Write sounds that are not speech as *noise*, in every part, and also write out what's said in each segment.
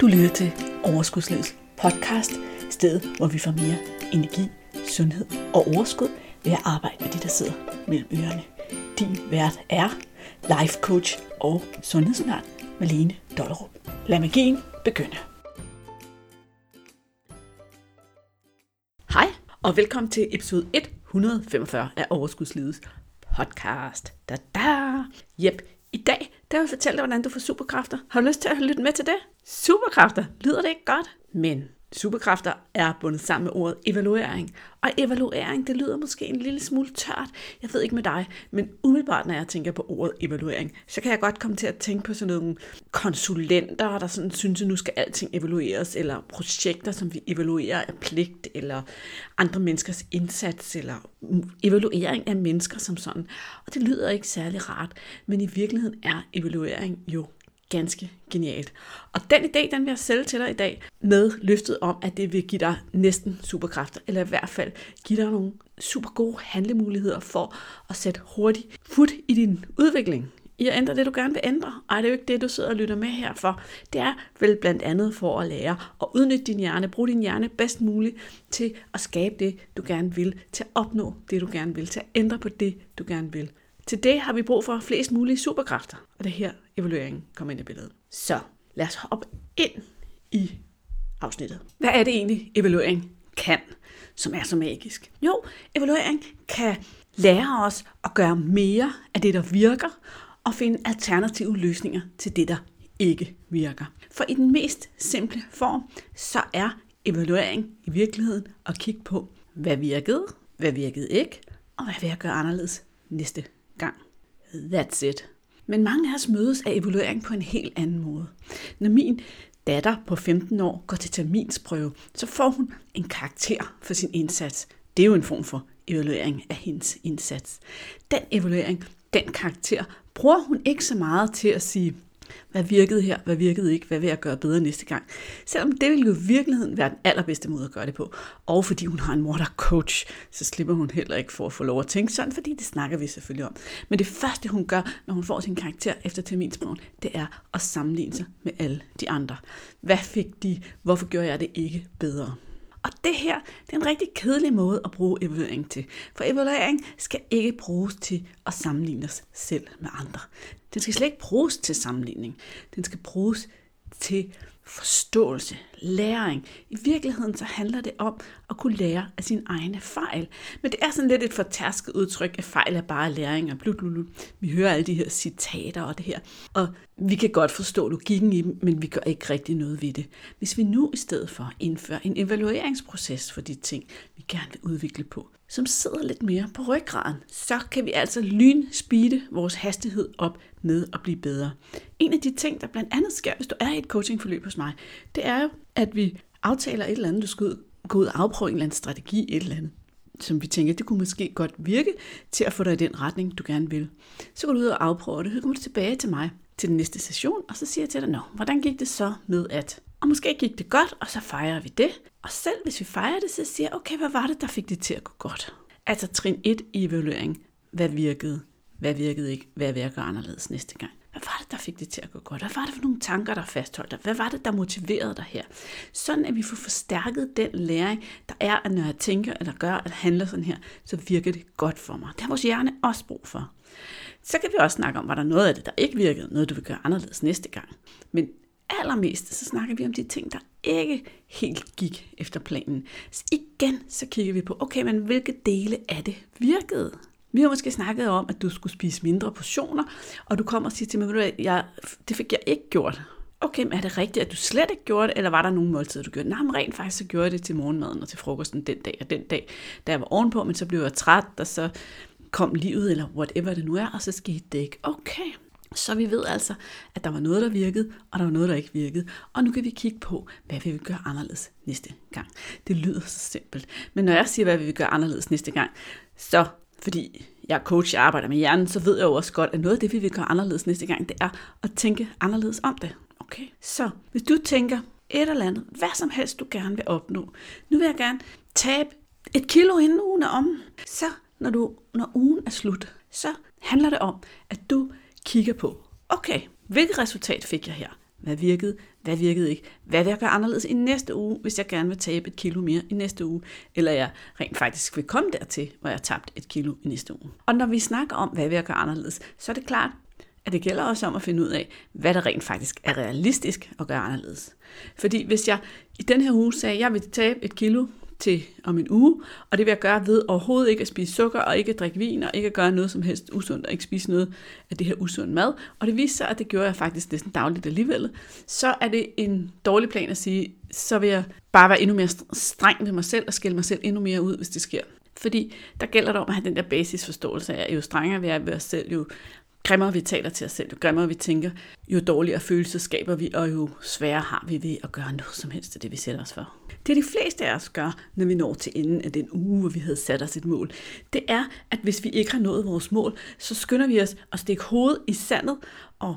Du lytter til Overskudslivets podcast, stedet hvor vi får mere energi, sundhed og overskud ved at arbejde med de, der sidder mellem ørerne. Din vært er life coach og sundhedsundern Malene Dollerup. Lad magien begynde. Hej og velkommen til episode 145 af Overskudslivets podcast. Da da! Yep, i dag der vil jeg fortælle dig, hvordan du får superkræfter. Har du lyst til at lytte med til det? Superkræfter, lyder det ikke godt? Men superkræfter er bundet sammen med ordet evaluering. Og evaluering, det lyder måske en lille smule tørt. Jeg ved ikke med dig, men umiddelbart, når jeg tænker på ordet evaluering, så kan jeg godt komme til at tænke på sådan nogle konsulenter, der sådan synes, at nu skal alting evalueres, eller projekter, som vi evaluerer af pligt, eller andre menneskers indsats, eller evaluering af mennesker som sådan. Og det lyder ikke særlig rart, men i virkeligheden er evaluering jo ganske genialt. Og den idé, den vil jeg sælge til dig i dag med løftet om, at det vil give dig næsten superkræfter, eller i hvert fald give dig nogle super gode handlemuligheder for at sætte hurtigt fod i din udvikling. I at ændre det, du gerne vil ændre. Ej, det er jo ikke det, du sidder og lytter med her for. Det er vel blandt andet for at lære at udnytte din hjerne, bruge din hjerne bedst muligt til at skabe det, du gerne vil, til at opnå det, du gerne vil, til at ændre på det, du gerne vil. Til det har vi brug for flest mulige superkræfter, og det her evalueringen kommer ind i billedet. Så lad os hoppe ind i afsnittet. Hvad er det egentlig, evaluering kan, som er så magisk? Jo, evaluering kan lære os at gøre mere af det, der virker, og finde alternative løsninger til det, der ikke virker. For i den mest simple form, så er evaluering i virkeligheden at kigge på, hvad virkede, hvad virkede ikke, og hvad vil jeg gøre anderledes næste gang. That's it. Men mange af os mødes af evaluering på en helt anden måde. Når min datter på 15 år går til terminsprøve, så får hun en karakter for sin indsats. Det er jo en form for evaluering af hendes indsats. Den evaluering, den karakter, bruger hun ikke så meget til at sige, hvad virkede her? Hvad virkede ikke? Hvad vil jeg gøre bedre næste gang? Selvom det ville jo i virkeligheden være den allerbedste måde at gøre det på. Og fordi hun har en mor, der er coach, så slipper hun heller ikke for at få lov at tænke sådan, fordi det snakker vi selvfølgelig om. Men det første, hun gør, når hun får sin karakter efter terminsprøven, det er at sammenligne sig med alle de andre. Hvad fik de? Hvorfor gjorde jeg det ikke bedre? Og det her, det er en rigtig kedelig måde at bruge evaluering til. For evaluering skal ikke bruges til at sammenligne os selv med andre. Den skal slet ikke bruges til sammenligning. Den skal bruges til forståelse, læring. I virkeligheden så handler det om at kunne lære af sine egne fejl. Men det er sådan lidt et fortærsket udtryk, at fejl er bare læring og blut. Vi hører alle de her citater og det her. Og vi kan godt forstå logikken i dem, men vi gør ikke rigtig noget ved det. Hvis vi nu i stedet for indfører en evalueringsproces for de ting, vi gerne vil udvikle på, som sidder lidt mere på ryggraden, så kan vi altså lynspeede vores hastighed op med at blive bedre. En af de ting, der blandt andet sker, hvis du er i et coachingforløb hos mig, det er jo, at vi aftaler et eller andet, du skal ud, gå ud og afprøve en eller anden strategi, et eller andet som vi tænker, det kunne måske godt virke til at få dig i den retning, du gerne vil. Så går du ud og afprøver det, så kommer du tilbage til mig til den næste session, og så siger jeg til dig, nå, hvordan gik det så med at? Og måske gik det godt, og så fejrer vi det. Og selv hvis vi fejrer det, så siger jeg, okay, hvad var det, der fik det til at gå godt? Altså trin 1 i evaluering. Hvad virkede? Hvad virkede ikke? Hvad virker anderledes næste gang? Hvad var det, der fik det til at gå godt? Hvad var det for nogle tanker, der fastholdt dig? Hvad var det, der motiverede dig her? Sådan at vi får forstærket den læring, der er, at når jeg tænker eller gør eller handler sådan her, så virker det godt for mig. Det har vores hjerne også brug for. Så kan vi også snakke om, var der noget af det, der ikke virkede, noget du vil gøre anderledes næste gang. Men allermest, så snakker vi om de ting, der ikke helt gik efter planen. Så igen, så kigger vi på, okay, men hvilke dele af det virkede? Vi har måske snakket om, at du skulle spise mindre portioner, og du kommer og siger til mig, at det fik jeg ikke gjort. Okay, men er det rigtigt, at du slet ikke gjorde det, eller var der nogle måltider, du gjorde? Nej, men rent faktisk så gjorde jeg det til morgenmaden og til frokosten den dag og den dag, da jeg var ovenpå, men så blev jeg træt, og så kom livet, eller whatever det nu er, og så skete det ikke. Okay, så vi ved altså, at der var noget, der virkede, og der var noget, der ikke virkede. Og nu kan vi kigge på, hvad vi vil gøre anderledes næste gang. Det lyder så simpelt. Men når jeg siger, hvad vi vil gøre anderledes næste gang, så fordi jeg er coach, jeg arbejder med hjernen, så ved jeg jo også godt, at noget af det, vi vil gøre anderledes næste gang, det er at tænke anderledes om det. Okay, så hvis du tænker et eller andet, hvad som helst du gerne vil opnå. Nu vil jeg gerne tabe et kilo inden ugen er om. Så når, du, når ugen er slut, så handler det om, at du kigger på, okay, hvilket resultat fik jeg her? Hvad virkede, hvad virkede ikke, hvad vil jeg gøre anderledes i næste uge, hvis jeg gerne vil tabe et kilo mere i næste uge, eller jeg rent faktisk vil komme dertil, hvor jeg har tabt et kilo i næste uge. Og når vi snakker om, hvad vil jeg gøre anderledes, så er det klart, at det gælder også om at finde ud af, hvad der rent faktisk er realistisk at gøre anderledes. Fordi hvis jeg i den her uge sagde, at jeg vil tabe et kilo til om en uge, og det vil jeg gøre ved overhovedet ikke at spise sukker, og ikke at drikke vin, og ikke at gøre noget som helst usundt, og ikke spise noget af det her usund mad. Og det viste sig, at det gjorde jeg faktisk næsten dagligt alligevel. Så er det en dårlig plan at sige, så vil jeg bare være endnu mere streng med mig selv, og skælde mig selv endnu mere ud, hvis det sker. Fordi der gælder det om at have den der basisforståelse af, at jo strengere vi er ved os selv, jo grimmere vi taler til os selv, jo grimmere vi tænker, jo dårligere følelser skaber vi, og jo sværere har vi ved at gøre noget som helst af det, vi sætter os for. Det de fleste af os gør, når vi når til enden af den uge, hvor vi havde sat os et mål, det er, at hvis vi ikke har nået vores mål, så skynder vi os at stikke hovedet i sandet og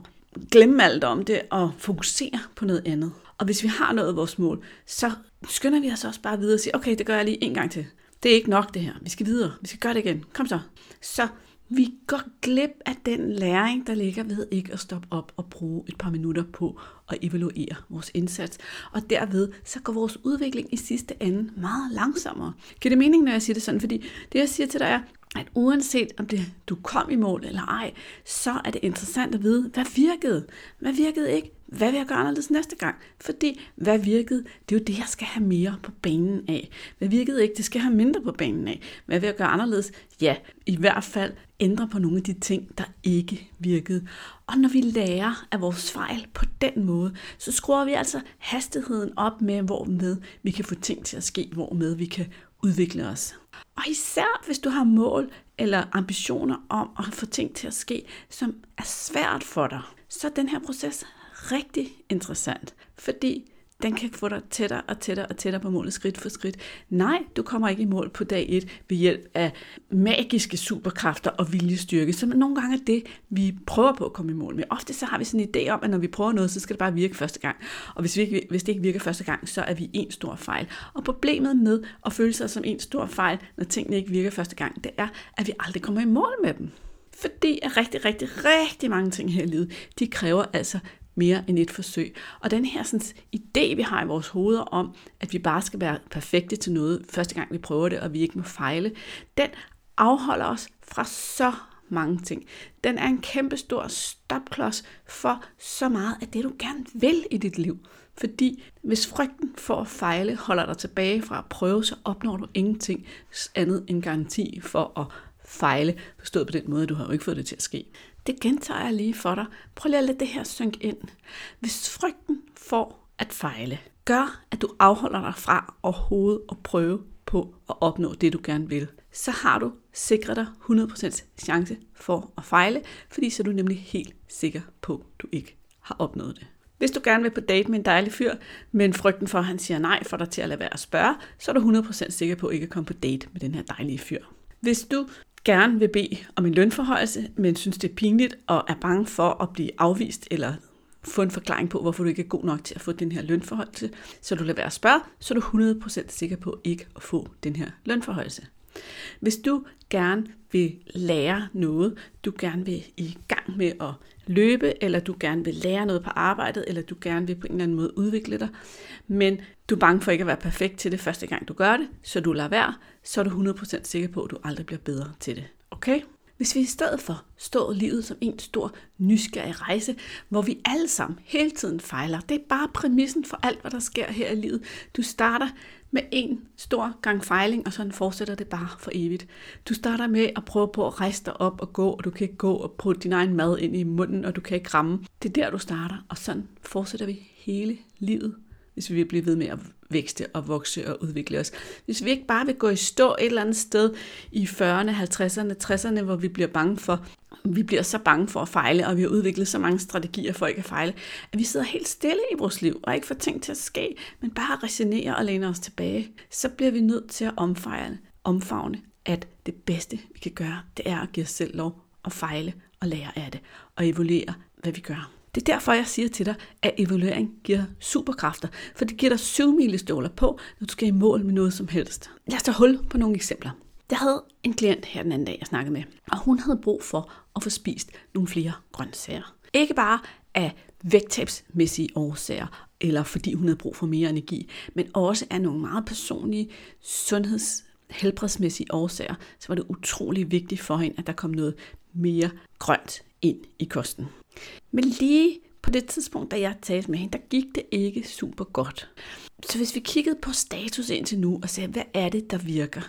glemme alt om det og fokusere på noget andet. Og hvis vi har nået vores mål, så skynder vi os også bare videre og siger, okay, det gør jeg lige en gang til. Det er ikke nok det her. Vi skal videre. Vi skal gøre det igen. Kom så. Så vi går glip af den læring, der ligger ved ikke at stoppe op og bruge et par minutter på og evaluere vores indsats. Og derved så går vores udvikling i sidste ende meget langsommere. Giver det mening, når jeg siger det sådan? Fordi det, jeg siger til dig er, at uanset om det, du kom i mål eller ej, så er det interessant at vide, hvad virkede? Hvad virkede ikke? Hvad vil jeg gøre anderledes næste gang? Fordi, hvad virkede? Det er jo det, jeg skal have mere på banen af. Hvad virkede ikke? Det skal jeg have mindre på banen af. Hvad vil jeg gøre anderledes? Ja, i hvert fald ændre på nogle af de ting, der ikke virkede. Og når vi lærer af vores fejl på den måde, så skruer vi altså hastigheden op med, hvor med vi kan få ting til at ske, hvor med vi kan udvikle os. Og især hvis du har mål eller ambitioner om at få ting til at ske, som er svært for dig, så er den her proces rigtig interessant, fordi den kan få dig tættere og tættere og tættere på målet skridt for skridt. Nej, du kommer ikke i mål på dag 1 ved hjælp af magiske superkræfter og viljestyrke, som nogle gange er det, vi prøver på at komme i mål med. Ofte så har vi sådan en idé om, at når vi prøver noget, så skal det bare virke første gang. Og hvis, vi ikke, hvis det ikke virker første gang, så er vi en stor fejl. Og problemet med at føle sig som en stor fejl, når tingene ikke virker første gang, det er, at vi aldrig kommer i mål med dem. Fordi at rigtig, rigtig, rigtig mange ting her i livet, de kræver altså mere end et forsøg. Og den her sådan, idé, vi har i vores hoveder om, at vi bare skal være perfekte til noget, første gang vi prøver det, og vi ikke må fejle, den afholder os fra så mange ting. Den er en kæmpe stor stopklods for så meget af det, du gerne vil i dit liv. Fordi hvis frygten for at fejle holder dig tilbage fra at prøve, så opnår du ingenting andet end garanti for at fejle, forstået på den måde, at du har jo ikke fået det til at ske. Det gentager jeg lige for dig. Prøv lige at lade det her synke ind. Hvis frygten for at fejle gør, at du afholder dig fra overhovedet at prøve på at opnå det, du gerne vil, så har du sikret dig 100% chance for at fejle, fordi så er du nemlig helt sikker på, at du ikke har opnået det. Hvis du gerne vil på date med en dejlig fyr, men frygten for, at han siger nej for dig til at lade være at spørge, så er du 100% sikker på at ikke at komme på date med den her dejlige fyr. Hvis du gerne vil bede om en lønforhøjelse, men synes det er pinligt og er bange for at blive afvist eller få en forklaring på, hvorfor du ikke er god nok til at få den her lønforhøjelse, så du lader være at spørge, så er du 100% sikker på ikke at få den her lønforhøjelse. Hvis du gerne vil lære noget, du gerne vil i gang med at løbe, eller du gerne vil lære noget på arbejdet, eller du gerne vil på en eller anden måde udvikle dig, men du er bange for ikke at være perfekt til det første gang du gør det, så du lader være, så er du 100% sikker på, at du aldrig bliver bedre til det. Okay? Hvis vi i stedet for står livet som en stor nysgerrig rejse, hvor vi alle sammen hele tiden fejler. Det er bare præmissen for alt, hvad der sker her i livet. Du starter med en stor gang fejling, og sådan fortsætter det bare for evigt. Du starter med at prøve på at rejse dig op og gå, og du kan ikke gå og putte din egen mad ind i munden, og du kan ikke ramme. Det er der, du starter, og sådan fortsætter vi hele livet, hvis vi vil blive ved med at vækste og vokse og udvikle os. Hvis vi ikke bare vil gå i stå et eller andet sted i 40'erne, 50'erne, 60'erne, hvor vi bliver bange for, vi bliver så bange for at fejle, og vi har udviklet så mange strategier for ikke at fejle, at vi sidder helt stille i vores liv og ikke får ting til at ske, men bare resonerer og læner os tilbage, så bliver vi nødt til at omfejle, omfavne, at det bedste, vi kan gøre, det er at give os selv lov at fejle og lære af det, og evaluere, hvad vi gør. Det er derfor, jeg siger til dig, at evaluering giver superkræfter, for det giver dig syv mileståler på, når du skal i mål med noget som helst. Lad os tage hul på nogle eksempler. Jeg havde en klient her den anden dag, jeg snakkede med, og hun havde brug for at få spist nogle flere grøntsager. Ikke bare, af vægttabsmæssige årsager, eller fordi hun havde brug for mere energi, men også af nogle meget personlige sundheds helbredsmæssige årsager, så var det utrolig vigtigt for hende, at der kom noget mere grønt ind i kosten. Men lige på det tidspunkt, da jeg talte med hende, der gik det ikke super godt. Så hvis vi kiggede på status indtil nu og sagde, hvad er det, der virker?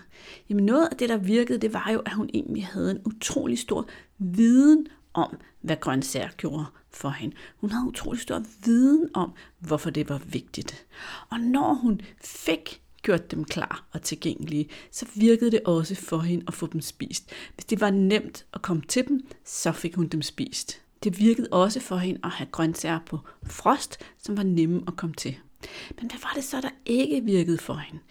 Jamen noget af det, der virkede, det var jo, at hun egentlig havde en utrolig stor viden om, hvad grøntsager gjorde for hende. Hun havde utrolig stor viden om, hvorfor det var vigtigt. Og når hun fik gjort dem klar og tilgængelige, så virkede det også for hende at få dem spist. Hvis det var nemt at komme til dem, så fik hun dem spist. Det virkede også for hende at have grøntsager på frost, som var nemme at komme til. Men hvad var det så, der ikke virkede for hende?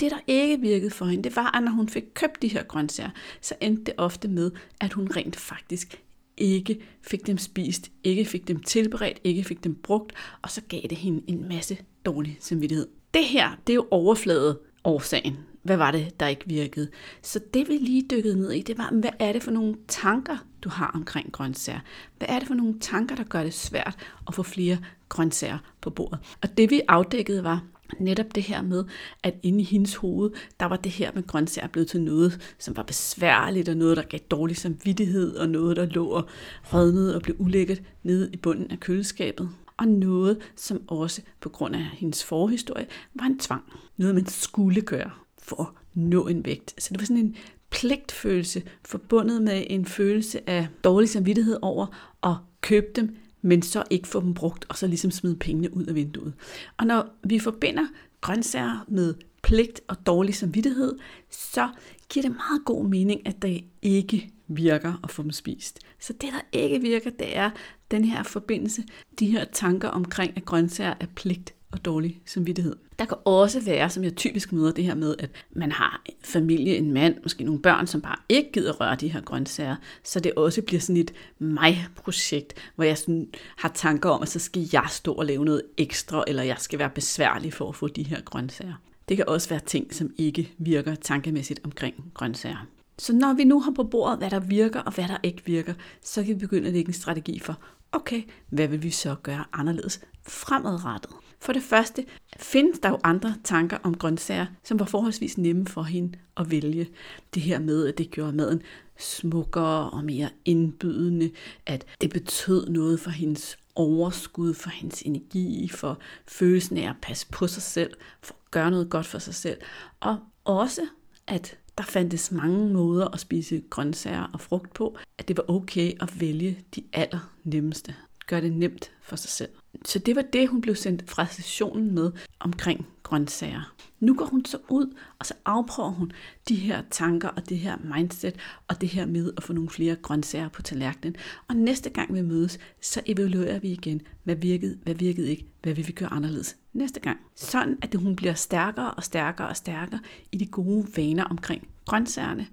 Det, der ikke virkede for hende, det var, at når hun fik købt de her grøntsager, så endte det ofte med, at hun rent faktisk ikke fik dem spist, ikke fik dem tilberedt, ikke fik dem brugt, og så gav det hende en masse dårlig samvittighed. Det her, det er jo overfladet årsagen. Hvad var det, der ikke virkede? Så det vi lige dykkede ned i, det var, hvad er det for nogle tanker, du har omkring grøntsager? Hvad er det for nogle tanker, der gør det svært at få flere grøntsager på bordet? Og det vi afdækkede var, netop det her med, at inde i hendes hoved, der var det her med grøntsager blevet til noget, som var besværligt, og noget, der gav dårlig samvittighed, og noget, der lå og rødnede og blev ulækkert nede i bunden af køleskabet. Og noget, som også på grund af hendes forhistorie, var en tvang. Noget, man skulle gøre for at nå en vægt. Så det var sådan en pligtfølelse forbundet med en følelse af dårlig samvittighed over at købe dem, men så ikke få dem brugt, og så ligesom smide pengene ud af vinduet. Og når vi forbinder grøntsager med pligt og dårlig samvittighed, så giver det meget god mening, at det ikke virker at få dem spist. Så det, der ikke virker, det er den her forbindelse, de her tanker omkring, at grøntsager er pligt og dårlig samvittighed. Der kan også være, som jeg typisk møder det her med, at man har en familie, en mand, måske nogle børn, som bare ikke gider røre de her grøntsager, så det også bliver sådan et mig-projekt, hvor jeg sådan har tanker om, at så skal jeg stå og lave noget ekstra, eller jeg skal være besværlig for at få de her grøntsager. Det kan også være ting, som ikke virker tankemæssigt omkring grøntsager. Så når vi nu har på bordet, hvad der virker og hvad der ikke virker, så kan vi begynde at lægge en strategi for, okay, hvad vil vi så gøre anderledes fremadrettet? For det første findes der jo andre tanker om grøntsager, som var forholdsvis nemme for hende at vælge. Det her med, at det gjorde maden smukkere og mere indbydende, at det betød noget for hendes overskud, for hendes energi, for følelsen af at passe på sig selv, for at gøre noget godt for sig selv, og også at der fandtes mange måder at spise grøntsager og frugt på, at det var okay at vælge de allernemmeste. Gør det nemt for sig selv. Så det var det, hun blev sendt fra sessionen med omkring grøntsager. Nu går hun så ud, og så afprøver hun de her tanker og det her mindset og det her med at få nogle flere grøntsager på tallerkenen. Og næste gang vi mødes, så evaluerer vi igen, hvad virkede, hvad virkede ikke, hvad vil vi gøre anderledes næste gang. Sådan at hun bliver stærkere og stærkere og stærkere i de gode vaner omkring grøntsagerne.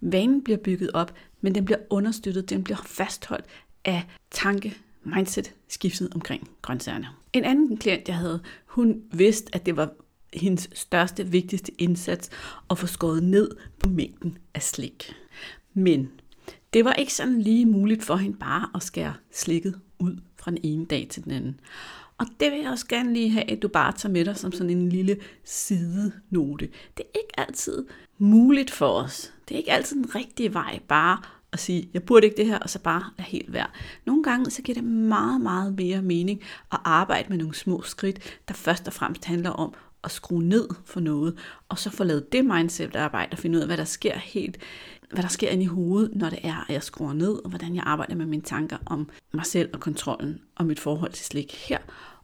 Vanen bliver bygget op, men den bliver understøttet, den bliver fastholdt af tanke, mindset skiftet omkring grøntsagerne. En anden klient, jeg havde, hun vidste, at det var hendes største, vigtigste indsats at få skåret ned på mængden af slik. Men det var ikke sådan lige muligt for hende bare at skære slikket ud fra den ene dag til den anden. Og det vil jeg også gerne lige have, at du bare tager med dig som sådan en lille sidenote. Det er ikke altid muligt for os. Det er ikke altid den rigtige vej bare at sige, jeg burde ikke det her, og så bare lade helt være. Nogle gange så giver det meget, meget mere mening at arbejde med nogle små skridt, der først og fremmest handler om at skrue ned for noget, og så få lavet det mindset-arbejde og finde ud af, hvad der sker helt, hvad der sker inde i hovedet, når det er, at jeg skruer ned, og hvordan jeg arbejder med mine tanker om mig selv og kontrollen og mit forhold til slik her,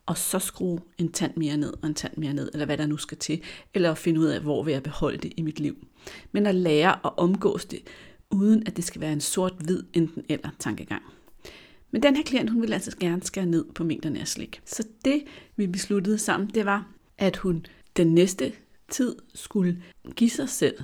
og så skrue en tand mere ned og en tand mere ned, eller hvad der nu skal til, eller at finde ud af, hvor vil jeg beholde det i mit liv. Men at lære at omgås det, uden at det skal være en sort-hvid enten eller tankegang. Men den her klient, hun ville altså gerne skære ned på mængderne af slik. Så det, vi besluttede sammen, det var, at hun den næste tid skulle give sig selv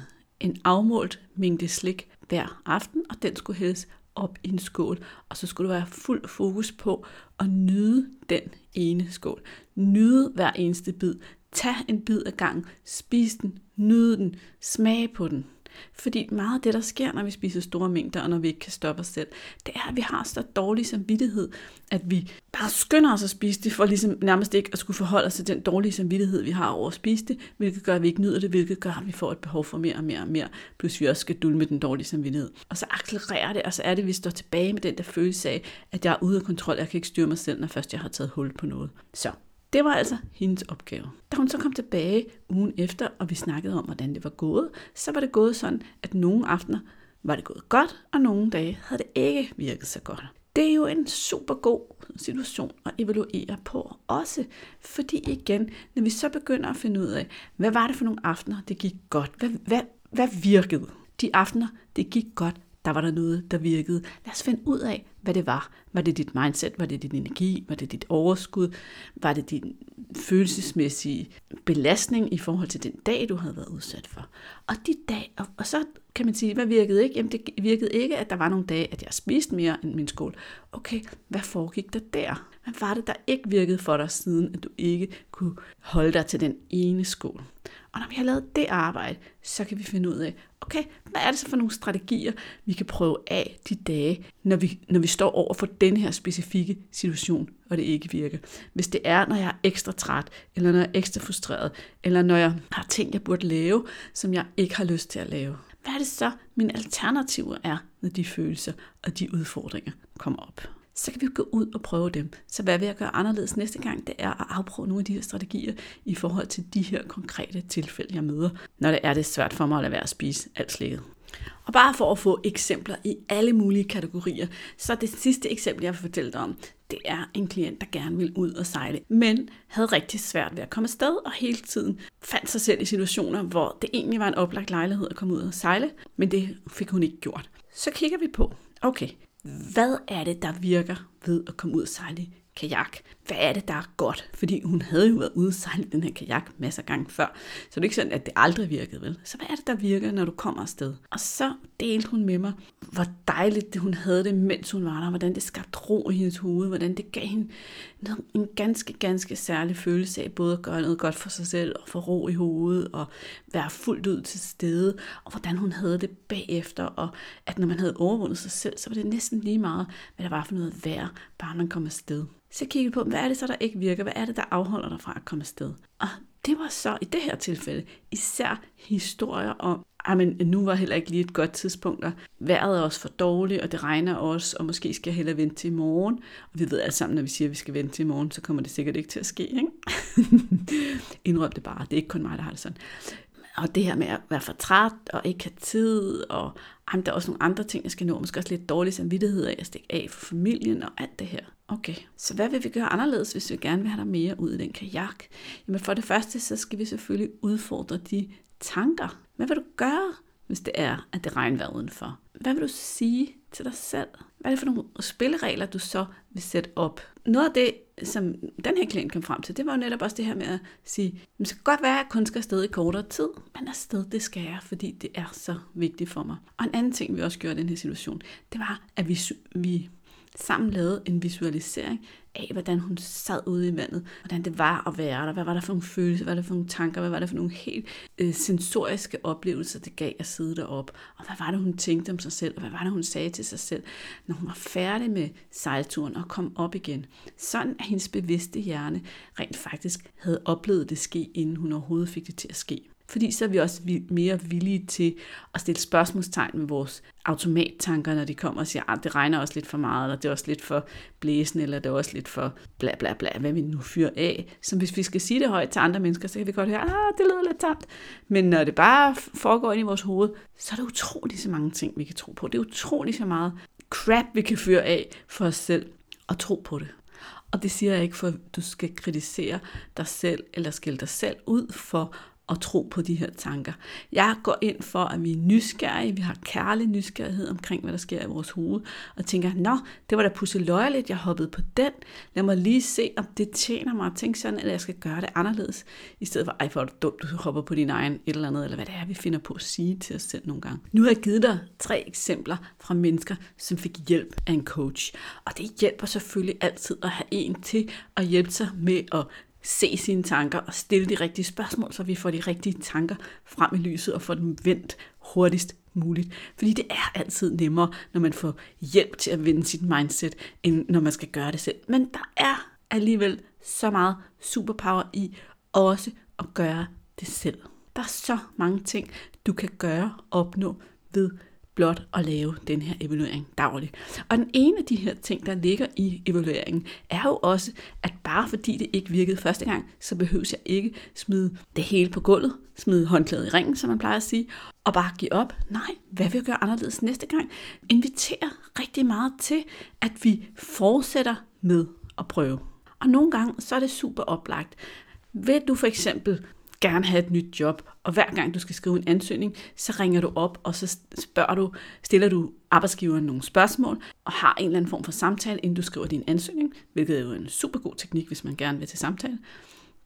en afmålt mængde slik hver aften, og den skulle hældes op i en skål, og så skulle der være fuld fokus på at nyde den ene skål. Nyde hver eneste bid. Tag en bid af gangen, spis den, nyde den, smage på den. Fordi meget af det, der sker, når vi spiser store mængder, og når vi ikke kan stoppe os selv, det er, at vi har så dårlig samvittighed, at vi bare skynder os at spise det, for ligesom nærmest ikke at skulle forholde os til den dårlige samvittighed, vi har over at spise det, hvilket gør, at vi ikke nyder det, hvilket gør, at vi får et behov for mere og mere og mere, plus vi også skal dulme den dårlige samvittighed. Og så accelererer det, og så er det, at vi står tilbage med den der følelse af, at jeg er ude af kontrol, jeg kan ikke styre mig selv, når først jeg har taget hul på noget. Så det var altså hendes opgave. Da hun så kom tilbage ugen efter, og vi snakkede om, hvordan det var gået, så var det gået sådan, at nogle aftener var det gået godt, og nogle dage havde det ikke virket så godt. Det er jo en super god situation at evaluere på også, fordi igen, når vi så begynder at finde ud af, hvad var det for nogle aftener, det gik godt, hvad, hvad, hvad virkede? De aftener, det gik godt, der var der noget, der virkede. Lad os finde ud af, hvad det var. Var det dit mindset? Var det din energi? Var det dit overskud? Var det din følelsesmæssige belastning i forhold til den dag, du havde været udsat for? Og de dag, og, og så kan man sige, hvad virkede ikke? Jamen det virkede ikke, at der var nogle dage, at jeg spiste mere end min skål. Okay, hvad foregik der der? Hvad var det, der ikke virkede for dig, siden at du ikke kunne holde dig til den ene skål? Og når vi har lavet det arbejde, så kan vi finde ud af, okay, hvad er det så for nogle strategier, vi kan prøve af de dage, når vi, når vi står over for den her specifikke situation, og det ikke virker. Hvis det er, når jeg er ekstra træt, eller når jeg er ekstra frustreret, eller når jeg har ting, jeg burde lave, som jeg ikke har lyst til at lave. Hvad er det så, mine alternativer er, når de følelser og de udfordringer kommer op? Så kan vi gå ud og prøve dem. Så hvad vil jeg gøre anderledes næste gang, det er at afprøve nogle af de her strategier i forhold til de her konkrete tilfælde, jeg møder, når det er det svært for mig at lade være at spise alt slikket. Og bare for at få eksempler i alle mulige kategorier, så det sidste eksempel, jeg vil fortælle dig om, det er en klient, der gerne vil ud og sejle, men havde rigtig svært ved at komme afsted, og hele tiden fandt sig selv i situationer, hvor det egentlig var en oplagt lejlighed at komme ud og sejle, men det fik hun ikke gjort. Så kigger vi på, okay, hvad er det, der virker ved at komme ud og sejle kajak? Hvad er det, der er godt? Fordi hun havde jo været ude og sejle den her kajak masser af gange før. Så det er ikke sådan, at det aldrig virkede, vel? Så hvad er det, der virker, når du kommer afsted? Og så delte hun med mig, hvor dejligt det, hun havde det, mens hun var der. Hvordan det skabte ro i hendes hoved. Hvordan det gav hende en ganske, ganske særlig følelse af både at gøre noget godt for sig selv og få ro i hovedet og være fuldt ud til stede. Og hvordan hun havde det bagefter. Og at når man havde overvundet sig selv, så var det næsten lige meget, hvad der var for noget værd, bare man kom afsted. Så kiggede på, hvad er det så, der ikke virker? Hvad er det, der afholder dig fra at komme afsted? Og det var så i det her tilfælde især historier om, ah, men nu var heller ikke lige et godt tidspunkt, og vejret er også for dårligt, og det regner også, og måske skal jeg hellere vente til i morgen. Og vi ved alle sammen, når vi siger, at vi skal vente til i morgen, så kommer det sikkert ikke til at ske. Ikke? *laughs* Indrøm det bare, det er ikke kun mig, der har det sådan. Og det her med at være for træt og ikke have tid, og ah, jamen, der er også nogle andre ting, jeg skal nå. Måske også lidt dårlig samvittighed af at stikke af for familien og alt det her. Okay, så hvad vil vi gøre anderledes, hvis vi gerne vil have dig mere ud i den kajak? Jamen for det første, så skal vi selvfølgelig udfordre de tanker. Hvad vil du gøre, hvis det er, at det regnvejr udenfor? Hvad vil du sige til dig selv? Hvad er det for nogle spilleregler, du så vil sætte op? Noget af det, som den her klient kom frem til, det var jo netop også det her med at sige, det skal godt være, at jeg kun skal afsted i kortere tid, men afsted, det skal jeg, fordi det er så vigtigt for mig. Og en anden ting, vi også gjorde i den her situation, det var, at vi, vi sammen lavede en visualisering af, hvordan hun sad ude i vandet, hvordan det var at være der, hvad var der for nogle følelser, hvad var der for nogle tanker, hvad var der for nogle helt øh, sensoriske oplevelser, det gav at sidde deroppe, og hvad var det, hun tænkte om sig selv, og hvad var det, hun sagde til sig selv, når hun var færdig med sejlturen og kom op igen. Sådan at hendes bevidste hjerne rent faktisk havde oplevet det ske, inden hun overhovedet fik det til at ske. Fordi så er vi også mere villige til at stille spørgsmålstegn med vores automattanker, når de kommer og siger, at det regner også lidt for meget, eller det er også lidt for blæsende, eller det er også lidt for bla bla bla, hvad vi nu fyrer af. Så hvis vi skal sige det højt til andre mennesker, så kan vi godt høre, ah, det lyder lidt tamt. Men når det bare foregår ind i vores hoved, så er det utroligt så mange ting, vi kan tro på. Det er utroligt så meget crap, vi kan fyre af for os selv og tro på det. Og det siger jeg ikke, for at du skal kritisere dig selv, eller skille dig selv ud for at tro på de her tanker. Jeg går ind for, at vi er nysgerrige, vi har kærlig nysgerrighed omkring, hvad der sker i vores hoved, og tænker, nå, det var da pusseløjeligt, jeg hoppede på den. Lad mig lige se, om det tjener mig at tænke sådan, eller jeg skal gøre det anderledes, i stedet for, ej, for du dumt, du hopper på din egen et eller andet, eller hvad det er, vi finder på at sige til os selv nogle gange. Nu har jeg givet dig tre eksempler fra mennesker, som fik hjælp af en coach, og det hjælper selvfølgelig altid at have en til at hjælpe sig med at se sine tanker og stille de rigtige spørgsmål, så vi får de rigtige tanker frem i lyset og får dem vendt hurtigst muligt. Fordi det er altid nemmere, når man får hjælp til at vende sit mindset, end når man skal gøre det selv. Men der er alligevel så meget superpower i også at gøre det selv. Der er så mange ting, du kan gøre og opnå ved blot at lave den her evaluering dagligt. Og den ene af de her ting, der ligger i evalueringen, er jo også, at bare fordi det ikke virkede første gang, så behøves jeg ikke smide det hele på gulvet, smide håndklædet i ringen, som man plejer at sige, og bare give op. Nej, hvad vil jeg gøre anderledes næste gang? Inviterer rigtig meget til, at vi fortsætter med at prøve. Og nogle gange, så er det super oplagt. Vil du for eksempel gerne have et nyt job, og hver gang du skal skrive en ansøgning, så ringer du op, og så spørger du, stiller du arbejdsgiveren nogle spørgsmål, og har en eller anden form for samtale, inden du skriver din ansøgning, hvilket er jo en super god teknik, hvis man gerne vil til samtale.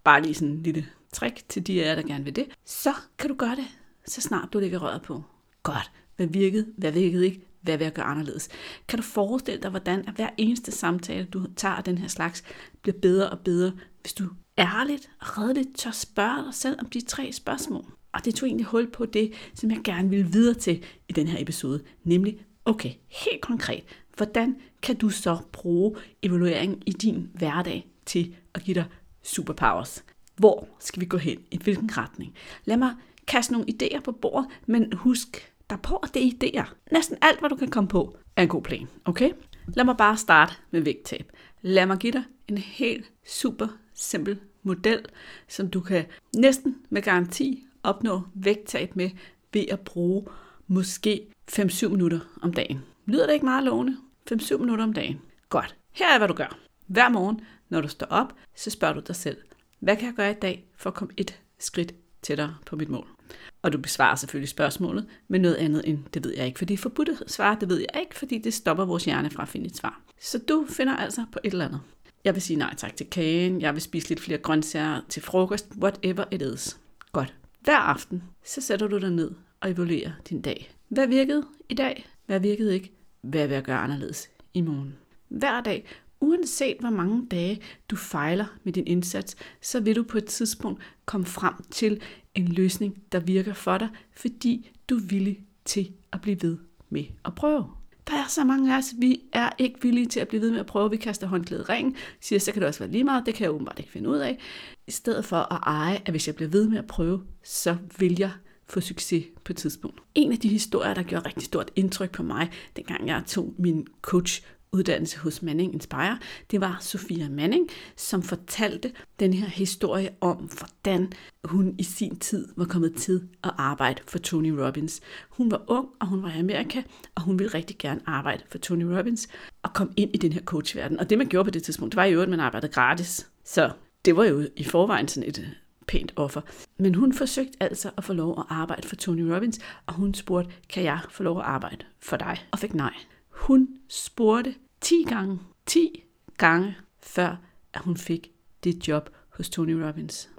Bare lige sådan en lille trick til de af jer, der gerne vil det. Så kan du gøre det, så snart du lægger røret på. Godt. Hvad virkede? Hvad virkede ikke? Hvad vil jeg gøre anderledes? Kan du forestille dig, hvordan at hver eneste samtale, du tager af den her slags, bliver bedre og bedre, hvis du ærligt og redeligt tør spørge dig selv om de tre spørgsmål. Og det tog egentlig hul på det, som jeg gerne vil videre til i den her episode, nemlig, okay, helt konkret, hvordan kan du så bruge evaluering i din hverdag til at give dig superpowers? Hvor skal vi gå hen? I hvilken retning? Lad mig kaste nogle idéer på bordet, men husk der på, at det er idéer. Næsten alt, hvad du kan komme på, er en god plan, okay? Lad mig bare starte med vægttab. Lad mig give dig en helt super simpel model, som du kan næsten med garanti opnå vægttab med ved at bruge måske 5-7 minutter om dagen. Lyder det ikke meget lovende? 5-7 minutter om dagen. Godt. Her er, hvad du gør. Hver morgen, når du står op, så spørger du dig selv, hvad kan jeg gøre i dag for at komme et skridt tættere på mit mål? Og du besvarer selvfølgelig spørgsmålet med noget andet end, det ved jeg ikke, fordi forbudt at svare, det ved jeg ikke, fordi det stopper vores hjerne fra at finde et svar. Så du finder altså på et eller andet. Jeg vil sige nej tak til kagen, jeg vil spise lidt flere grøntsager til frokost, whatever it is. Godt. Hver aften, så sætter du dig ned og evaluerer din dag. Hvad virkede i dag? Hvad virkede ikke? Hvad vil jeg gøre anderledes i morgen? Hver dag, uanset hvor mange dage du fejler med din indsats, så vil du på et tidspunkt komme frem til en løsning, der virker for dig, fordi du er villig til at blive ved med at prøve. Der er så mange af os, vi er ikke villige til at blive ved med at prøve. Vi kaster håndklædet ring, siger, så kan det også være lige meget, det kan jeg åbenbart ikke finde ud af. I stedet for at eje, at hvis jeg bliver ved med at prøve, så vil jeg få succes på et tidspunkt. En af de historier, der gjorde rigtig stort indtryk på mig, dengang jeg tog min coach uddannelse hos Manning Inspire, det var Sofia Manning, som fortalte den her historie om, hvordan hun i sin tid var kommet til at arbejde for Tony Robbins. Hun var ung, og hun var i Amerika, og hun ville rigtig gerne arbejde for Tony Robbins og komme ind i den her coachverden. Og det, man gjorde på det tidspunkt, det var jo, at man arbejdede gratis. Så det var jo i forvejen sådan et øh, pænt offer. Men hun forsøgte altså at få lov at arbejde for Tony Robbins, og hun spurgte, kan jeg få lov at arbejde for dig? Og fik nej. Hun spurgte 10 gange, 10 gange, før at hun fik det job hos Tony Robbins.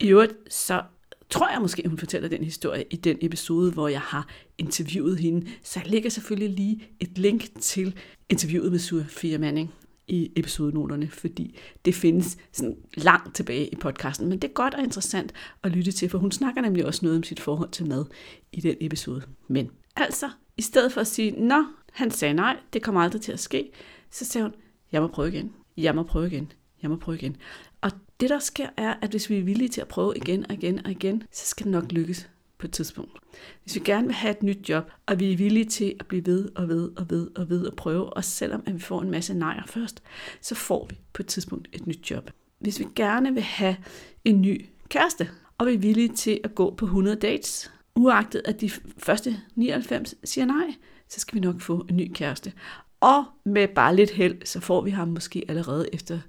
I øvrigt, så tror jeg måske, hun fortæller den historie i den episode, hvor jeg har interviewet hende. Så jeg lægger selvfølgelig lige et link til interviewet med Sofia Manning i episodenoterne, fordi det findes sådan langt tilbage i podcasten. Men det er godt og interessant at lytte til, for hun snakker nemlig også noget om sit forhold til mad i den episode. Men altså, i stedet for at sige, nå, han sagde nej, det kommer aldrig til at ske, så sagde hun, jeg må prøve igen, jeg må prøve igen, jeg må prøve igen. Og det der sker er, at hvis vi er villige til at prøve igen og igen og igen, så skal det nok lykkes på et tidspunkt. Hvis vi gerne vil have et nyt job, og vi er villige til at blive ved og ved og ved og ved og prøve, og selvom at vi får en masse nejer først, så får vi på et tidspunkt et nyt job. Hvis vi gerne vil have en ny kæreste, og vi er villige til at gå på 100 dates, uagtet at de første 99 siger nej, så skal vi nok få en ny kæreste. Og med bare lidt held, så får vi ham måske allerede efter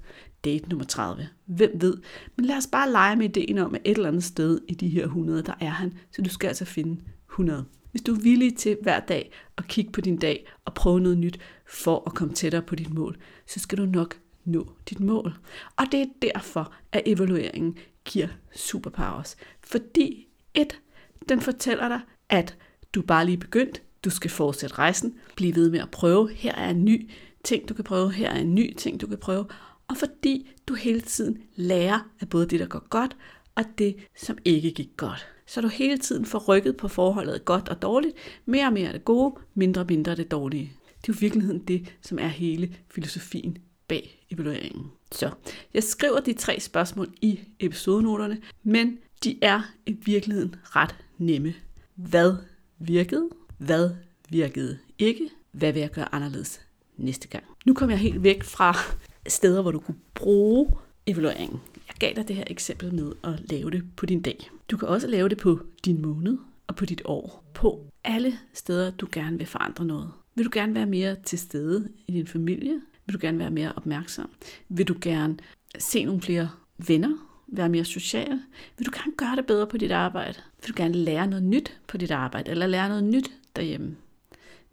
date nummer 30. Hvem ved? Men lad os bare lege med ideen om, at et eller andet sted i de her 100, der er han. Så du skal altså finde 100. Hvis du er villig til hver dag at kigge på din dag og prøve noget nyt for at komme tættere på dit mål, så skal du nok nå dit mål. Og det er derfor, at evalueringen giver superpowers. Fordi et, den fortæller dig, at du bare lige begyndt, du skal fortsætte rejsen, blive ved med at prøve. Her er en ny ting, du kan prøve. Her er en ny ting, du kan prøve. og fordi du hele tiden lærer af både det, der går godt, og det, som ikke gik godt. Så du hele tiden får rykket på forholdet godt og dårligt, mere og mere det gode, mindre og mindre det dårlige. Det er jo i virkeligheden det, som er hele filosofien bag evalueringen. Så jeg skriver de tre spørgsmål i episodenoterne, men de er i virkeligheden ret nemme. Hvad virkede? Hvad virkede ikke? Hvad vil jeg gøre anderledes næste gang? Nu kommer jeg helt væk fra steder, hvor du kunne bruge evalueringen. Jeg gav dig det her eksempel med at lave det på din dag. Du kan også lave det på din måned og på dit år. På alle steder, du gerne vil forandre noget. Vil du gerne være mere til stede i din familie? Vil du gerne være mere opmærksom? Vil du gerne se nogle flere venner? Være mere social? Vil du gerne gøre det bedre på dit arbejde? Vil du gerne lære noget nyt på dit arbejde? Eller lære noget nyt derhjemme?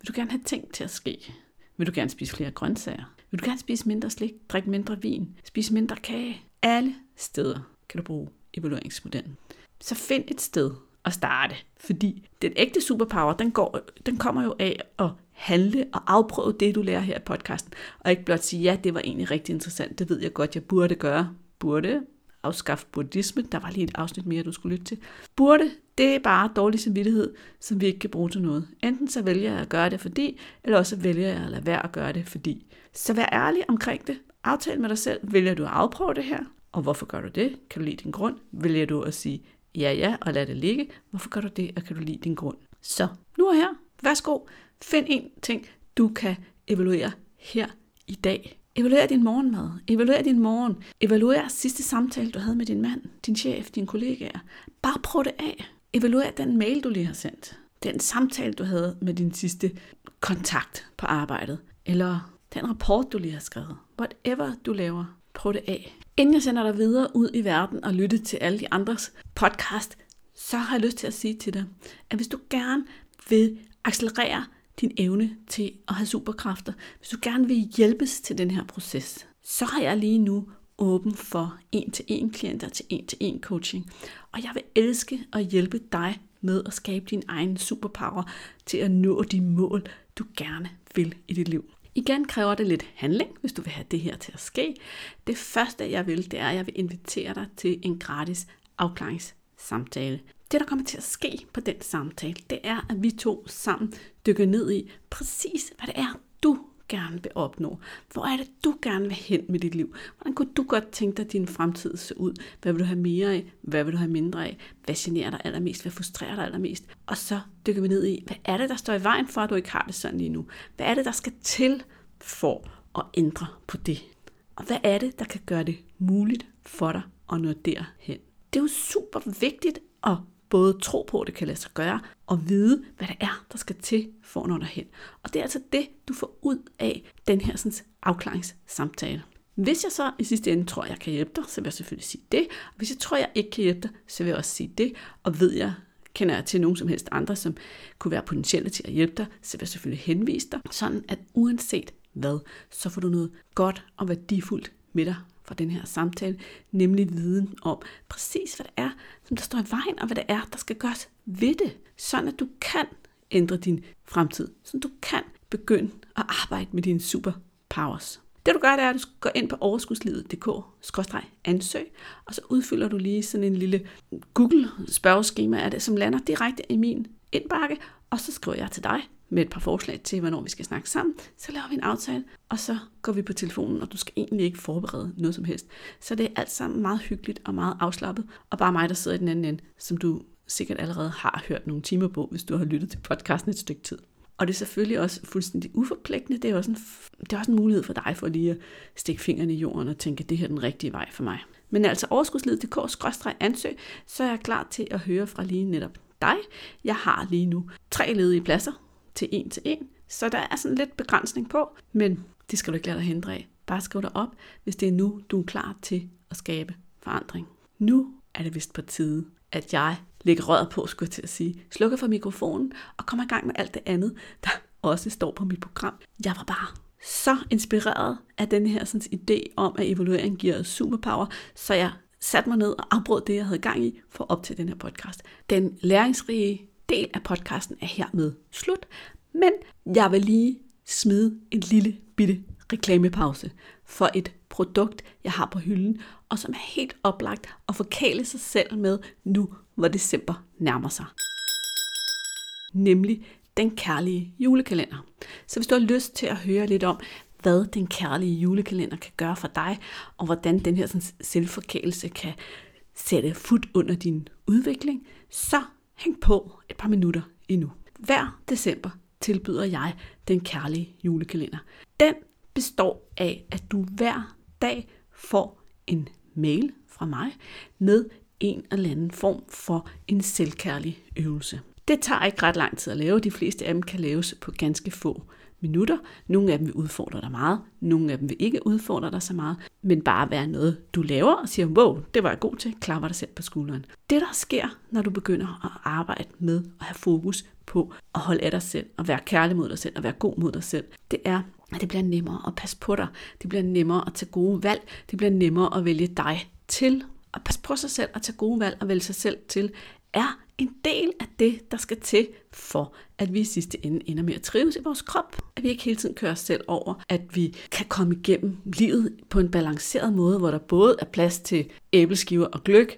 Vil du gerne have ting til at ske? Vil du gerne spise flere grøntsager? Vil du gerne spise mindre slik, drikke mindre vin, spise mindre kage? Alle steder kan du bruge evalueringsmodellen. Så find et sted at starte, fordi den ægte superpower, den, går, den kommer jo af at handle og afprøve det, du lærer her i podcasten, og ikke blot sige, ja, det var egentlig rigtig interessant, det ved jeg godt, jeg burde gøre, burde afskaffe buddhisme, der var lige et afsnit mere, du skulle lytte til. Burde, det er bare dårlig samvittighed, som vi ikke kan bruge til noget. Enten så vælger jeg at gøre det fordi, eller også vælger jeg at lade være at gøre det fordi. Så vær ærlig omkring det. Aftal med dig selv, vælger du at afprøve det her? Og hvorfor gør du det? Kan du lide din grund? Vælger du at sige ja, ja, og lade det ligge? Hvorfor gør du det, og kan du lide din grund? Så nu er her. Værsgo. Find en ting, du kan evaluere her i dag. Evaluer din morgenmad. Evaluer din morgen. Evaluer sidste samtale, du havde med din mand, din chef, dine kollegaer. Bare prøv det af. Evaluer den mail, du lige har sendt. Den samtale, du havde med din sidste kontakt på arbejdet. Eller den rapport, du lige har skrevet. Whatever du laver, prøv det af. Inden jeg sender dig videre ud i verden og lytter til alle de andres podcast, så har jeg lyst til at sige til dig, at hvis du gerne vil accelerere din evne til at have superkræfter, hvis du gerne vil hjælpes til den her proces, så har jeg lige nu åben for en-til-en klienter til en-til-en coaching. Og jeg vil elske at hjælpe dig med at skabe din egen superpower til at nå de mål, du gerne vil i dit liv. Igen kræver det lidt handling, hvis du vil have det her til at ske. Det første, jeg vil, det er, at jeg vil invitere dig til en gratis afklaringssamtale. Det, der kommer til at ske på den samtale, det er, at vi to sammen dykker ned i præcis, hvad det er, du gerne vil opnå? Hvor er det, du gerne vil hen med dit liv? Hvordan kunne du godt tænke dig, at din fremtid ser ud? Hvad vil du have mere af? Hvad vil du have mindre af? Hvad generer dig allermest? Hvad frustrerer dig allermest? Og så dykker vi ned i, hvad er det, der står i vejen for, at du ikke har det sådan lige nu? Hvad er det, der skal til for at ændre på det? Og hvad er det, der kan gøre det muligt for dig at nå derhen? Det er jo super vigtigt at både tro på, at det kan lade sig gøre, og vide, hvad det er, der skal til for når nå derhen. Og det er altså det, du får ud af den her sådan, afklaringssamtale. Hvis jeg så i sidste ende tror, jeg kan hjælpe dig, så vil jeg selvfølgelig sige det. Og hvis jeg tror, jeg ikke kan hjælpe dig, så vil jeg også sige det. Og ved jeg, kender jeg til nogen som helst andre, som kunne være potentielle til at hjælpe dig, så vil jeg selvfølgelig henvise dig, sådan at uanset hvad, så får du noget godt og værdifuldt med dig fra den her samtale, nemlig viden om præcis, hvad det er, som der står i vejen, og hvad det er, der skal gøres ved det, sådan at du kan ændre din fremtid, så du kan begynde at arbejde med dine superpowers. Det du gør, det er, at du går ind på overskudslivet.dk-ansøg, og så udfylder du lige sådan en lille Google-spørgeskema af det, som lander direkte i min indbakke, og så skriver jeg til dig, med et par forslag til, hvornår vi skal snakke sammen. Så laver vi en aftale, og så går vi på telefonen, og du skal egentlig ikke forberede noget som helst. Så det er alt sammen meget hyggeligt og meget afslappet, og bare mig, der sidder i den anden ende, som du sikkert allerede har hørt nogle timer på, hvis du har lyttet til podcasten et stykke tid. Og det er selvfølgelig også fuldstændig uforpligtende. Det er også en, det er også en mulighed for dig for lige at stikke fingrene i jorden og tænke, at det her er den rigtige vej for mig. Men altså overskudslivet.dk-ansøg, så er jeg klar til at høre fra lige netop dig. Jeg har lige nu tre ledige pladser til en til en. Så der er sådan lidt begrænsning på, men det skal du ikke lade dig hindre af. Bare skriv dig op, hvis det er nu, du er klar til at skabe forandring. Nu er det vist på tide, at jeg lægger røret på, skulle jeg til at sige, slukker for mikrofonen og kommer i gang med alt det andet, der også står på mit program. Jeg var bare så inspireret af den her sådan, idé om, at evaluering giver superpower, så jeg satte mig ned og afbrød det, jeg havde gang i, for op til den her podcast. Den læringsrige del af podcasten er hermed slut, men jeg vil lige smide en lille bitte reklamepause. for et produkt, jeg har på hylden, og som er helt oplagt at forkæle sig selv med nu, hvor december nærmer sig. Nemlig den kærlige julekalender. Så hvis du har lyst til at høre lidt om, hvad den kærlige julekalender kan gøre for dig, og hvordan den her sådan, selvforkælelse kan sætte fod under din udvikling, så hæng på et par minutter endnu. Hver december tilbyder jeg den kærlige julekalender. Den består af, at du hver dag får en mail fra mig med en eller anden form for en selvkærlig øvelse. Det tager ikke ret lang tid at lave. De fleste af dem kan laves på ganske få minutter. Nogle af dem vil udfordre dig meget, nogle af dem vil ikke udfordre dig så meget, men bare være noget, du laver og siger, wow, det var jeg god til, klapper dig selv på skulderen. Det, der sker, når du begynder at arbejde med at have fokus på at holde af dig selv, og være kærlig mod dig selv, og være god mod dig selv, det er, at det bliver nemmere at passe på dig. Det bliver nemmere at tage gode valg. Det bliver nemmere at vælge dig til. At passe på sig selv og tage gode valg og vælge sig selv til, er en del af det, der skal til for, at vi i sidste ende ender med at trives i vores krop. At vi ikke hele tiden kører os selv over, at vi kan komme igennem livet på en balanceret måde, hvor der både er plads til æbleskiver og gløk,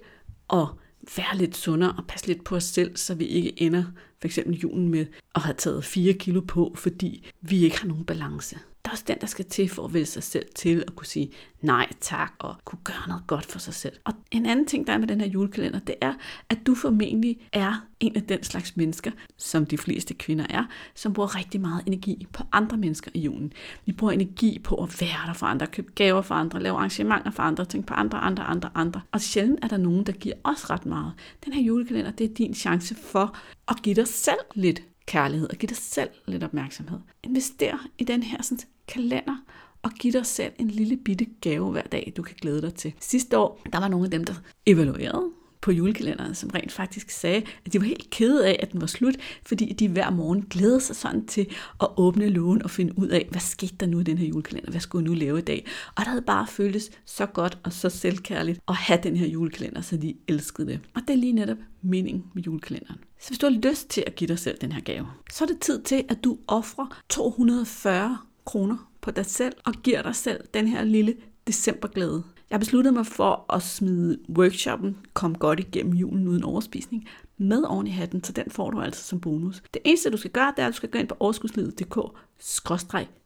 og være lidt sundere og passe lidt på os selv, så vi ikke ender for eksempel julen med at have taget 4 kilo på, fordi vi ikke har nogen balance er også den, der skal til for at vælge sig selv til at kunne sige nej tak og kunne gøre noget godt for sig selv. Og en anden ting, der er med den her julekalender, det er, at du formentlig er en af den slags mennesker, som de fleste kvinder er, som bruger rigtig meget energi på andre mennesker i julen. Vi bruger energi på at være der for andre, købe gaver for andre, lave arrangementer for andre, tænke på andre, andre, andre, andre. Og sjældent er der nogen, der giver os ret meget. Den her julekalender, det er din chance for at give dig selv lidt kærlighed og give dig selv lidt opmærksomhed. Invester i den her sådan, kalender og giv dig selv en lille bitte gave hver dag, du kan glæde dig til. Sidste år, der var nogle af dem, der evaluerede på julekalenderen, som rent faktisk sagde, at de var helt kede af, at den var slut, fordi de hver morgen glædede sig sådan til at åbne lågen og finde ud af, hvad skete der nu i den her julekalender, hvad skulle jeg nu lave i dag. Og det havde bare føltes så godt og så selvkærligt at have den her julekalender, så de elskede det. Og det er lige netop meningen med julekalenderen. Så hvis du har lyst til at give dig selv den her gave, så er det tid til, at du offrer 240 kroner på dig selv og giver dig selv den her lille decemberglæde. Jeg besluttede mig for at smide workshoppen Kom godt igennem julen uden overspisning med oven i hatten, så den får du altså som bonus. Det eneste du skal gøre, det er, at du skal gå ind på overskudslivet.dk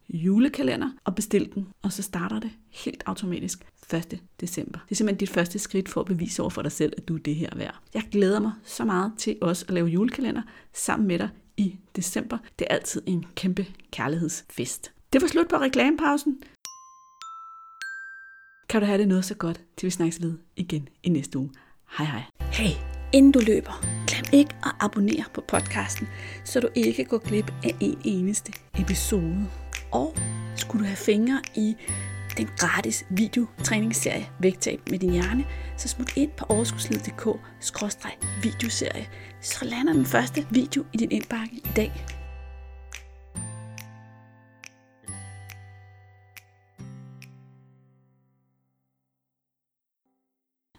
julekalender og bestille den, og så starter det helt automatisk 1. december. Det er simpelthen dit første skridt for at bevise over for dig selv, at du er det her værd. Jeg glæder mig så meget til også at lave julekalender sammen med dig i december. Det er altid en kæmpe kærlighedsfest. Det var slut på reklamepausen. Kan du have det noget så godt, til vi snakkes ved igen i næste uge. Hej hej. Hey, inden du løber, glem ikke at abonnere på podcasten, så du ikke går glip af en eneste episode. Og skulle du have fingre i den gratis videotræningsserie Vægtab med din hjerne, så smut ind på overskudslivet.dk videoserie, så lander den første video i din indbakke i dag.